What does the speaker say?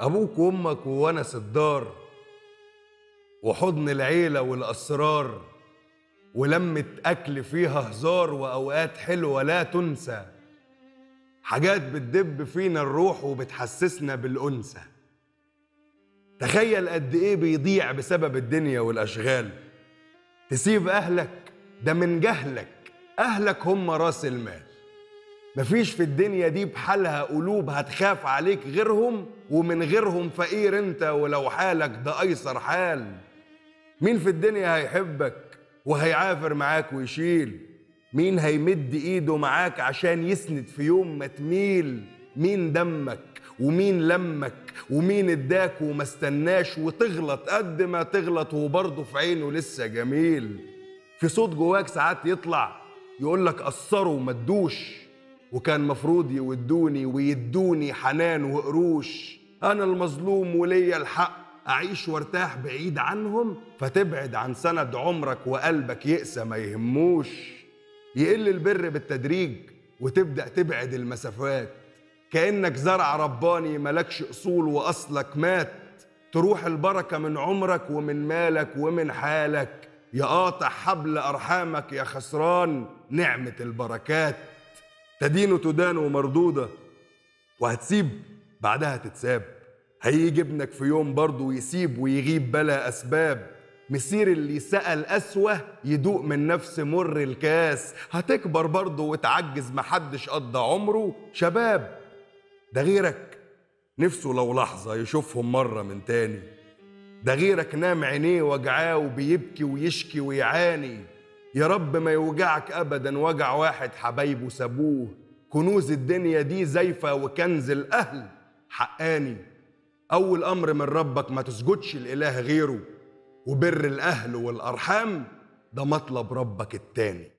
أبوك وأمك وونس الدار وحضن العيلة والأسرار ولمة أكل فيها هزار وأوقات حلوة لا تنسى. حاجات بتدب فينا الروح وبتحسسنا بالأنثى. تخيل قد إيه بيضيع بسبب الدنيا والأشغال. تسيب أهلك ده من جهلك. أهلك هم راس المال. مفيش في الدنيا دي بحالها قلوب هتخاف عليك غيرهم ومن غيرهم فقير انت ولو حالك ده أيسر حال. مين في الدنيا هيحبك وهيعافر معاك ويشيل؟ مين هيمد إيده معاك عشان يسند في يوم ما تميل؟ مين دمك ومين لمك ومين اداك وما استناش؟ وتغلط قد ما تغلط وبرضه في عينه لسه جميل. في صوت جواك ساعات يطلع يقولك قصروا ما تدوش. وكان مفروض يودوني ويدوني حنان وقروش. أنا المظلوم وليا الحق أعيش وأرتاح بعيد عنهم فتبعد عن سند عمرك وقلبك يقسى ما يهموش. يقل البر بالتدريج وتبدأ تبعد المسافات. كأنك زرع رباني ملكش أصول وأصلك مات. تروح البركة من عمرك ومن مالك ومن حالك. يا قاطع حبل أرحامك يا خسران نعمة البركات. تدين تدان ومردودة. وهتسيب بعدها تتساب. هيجي ابنك في يوم برضه ويسيب ويغيب بلا أسباب. مسير اللي سأل أسوة يدوق من نفس مر الكاس. هتكبر برضه وتعجز محدش قضى عمره. شباب ده غيرك. نفسه لو لحظة يشوفهم مرة من تاني. ده غيرك نام عينيه وجعاه وبيبكي ويشكي ويعاني. يا رب ما يوجعك ابدا. وجع واحد حبايبه سابوه كنوز الدنيا دي زيفة وكنز الأهل حقاني. أول أمر من ربك ما تسجدش الاله غيره. وبر الأهل والأرحام ده مطلب ربك التاني.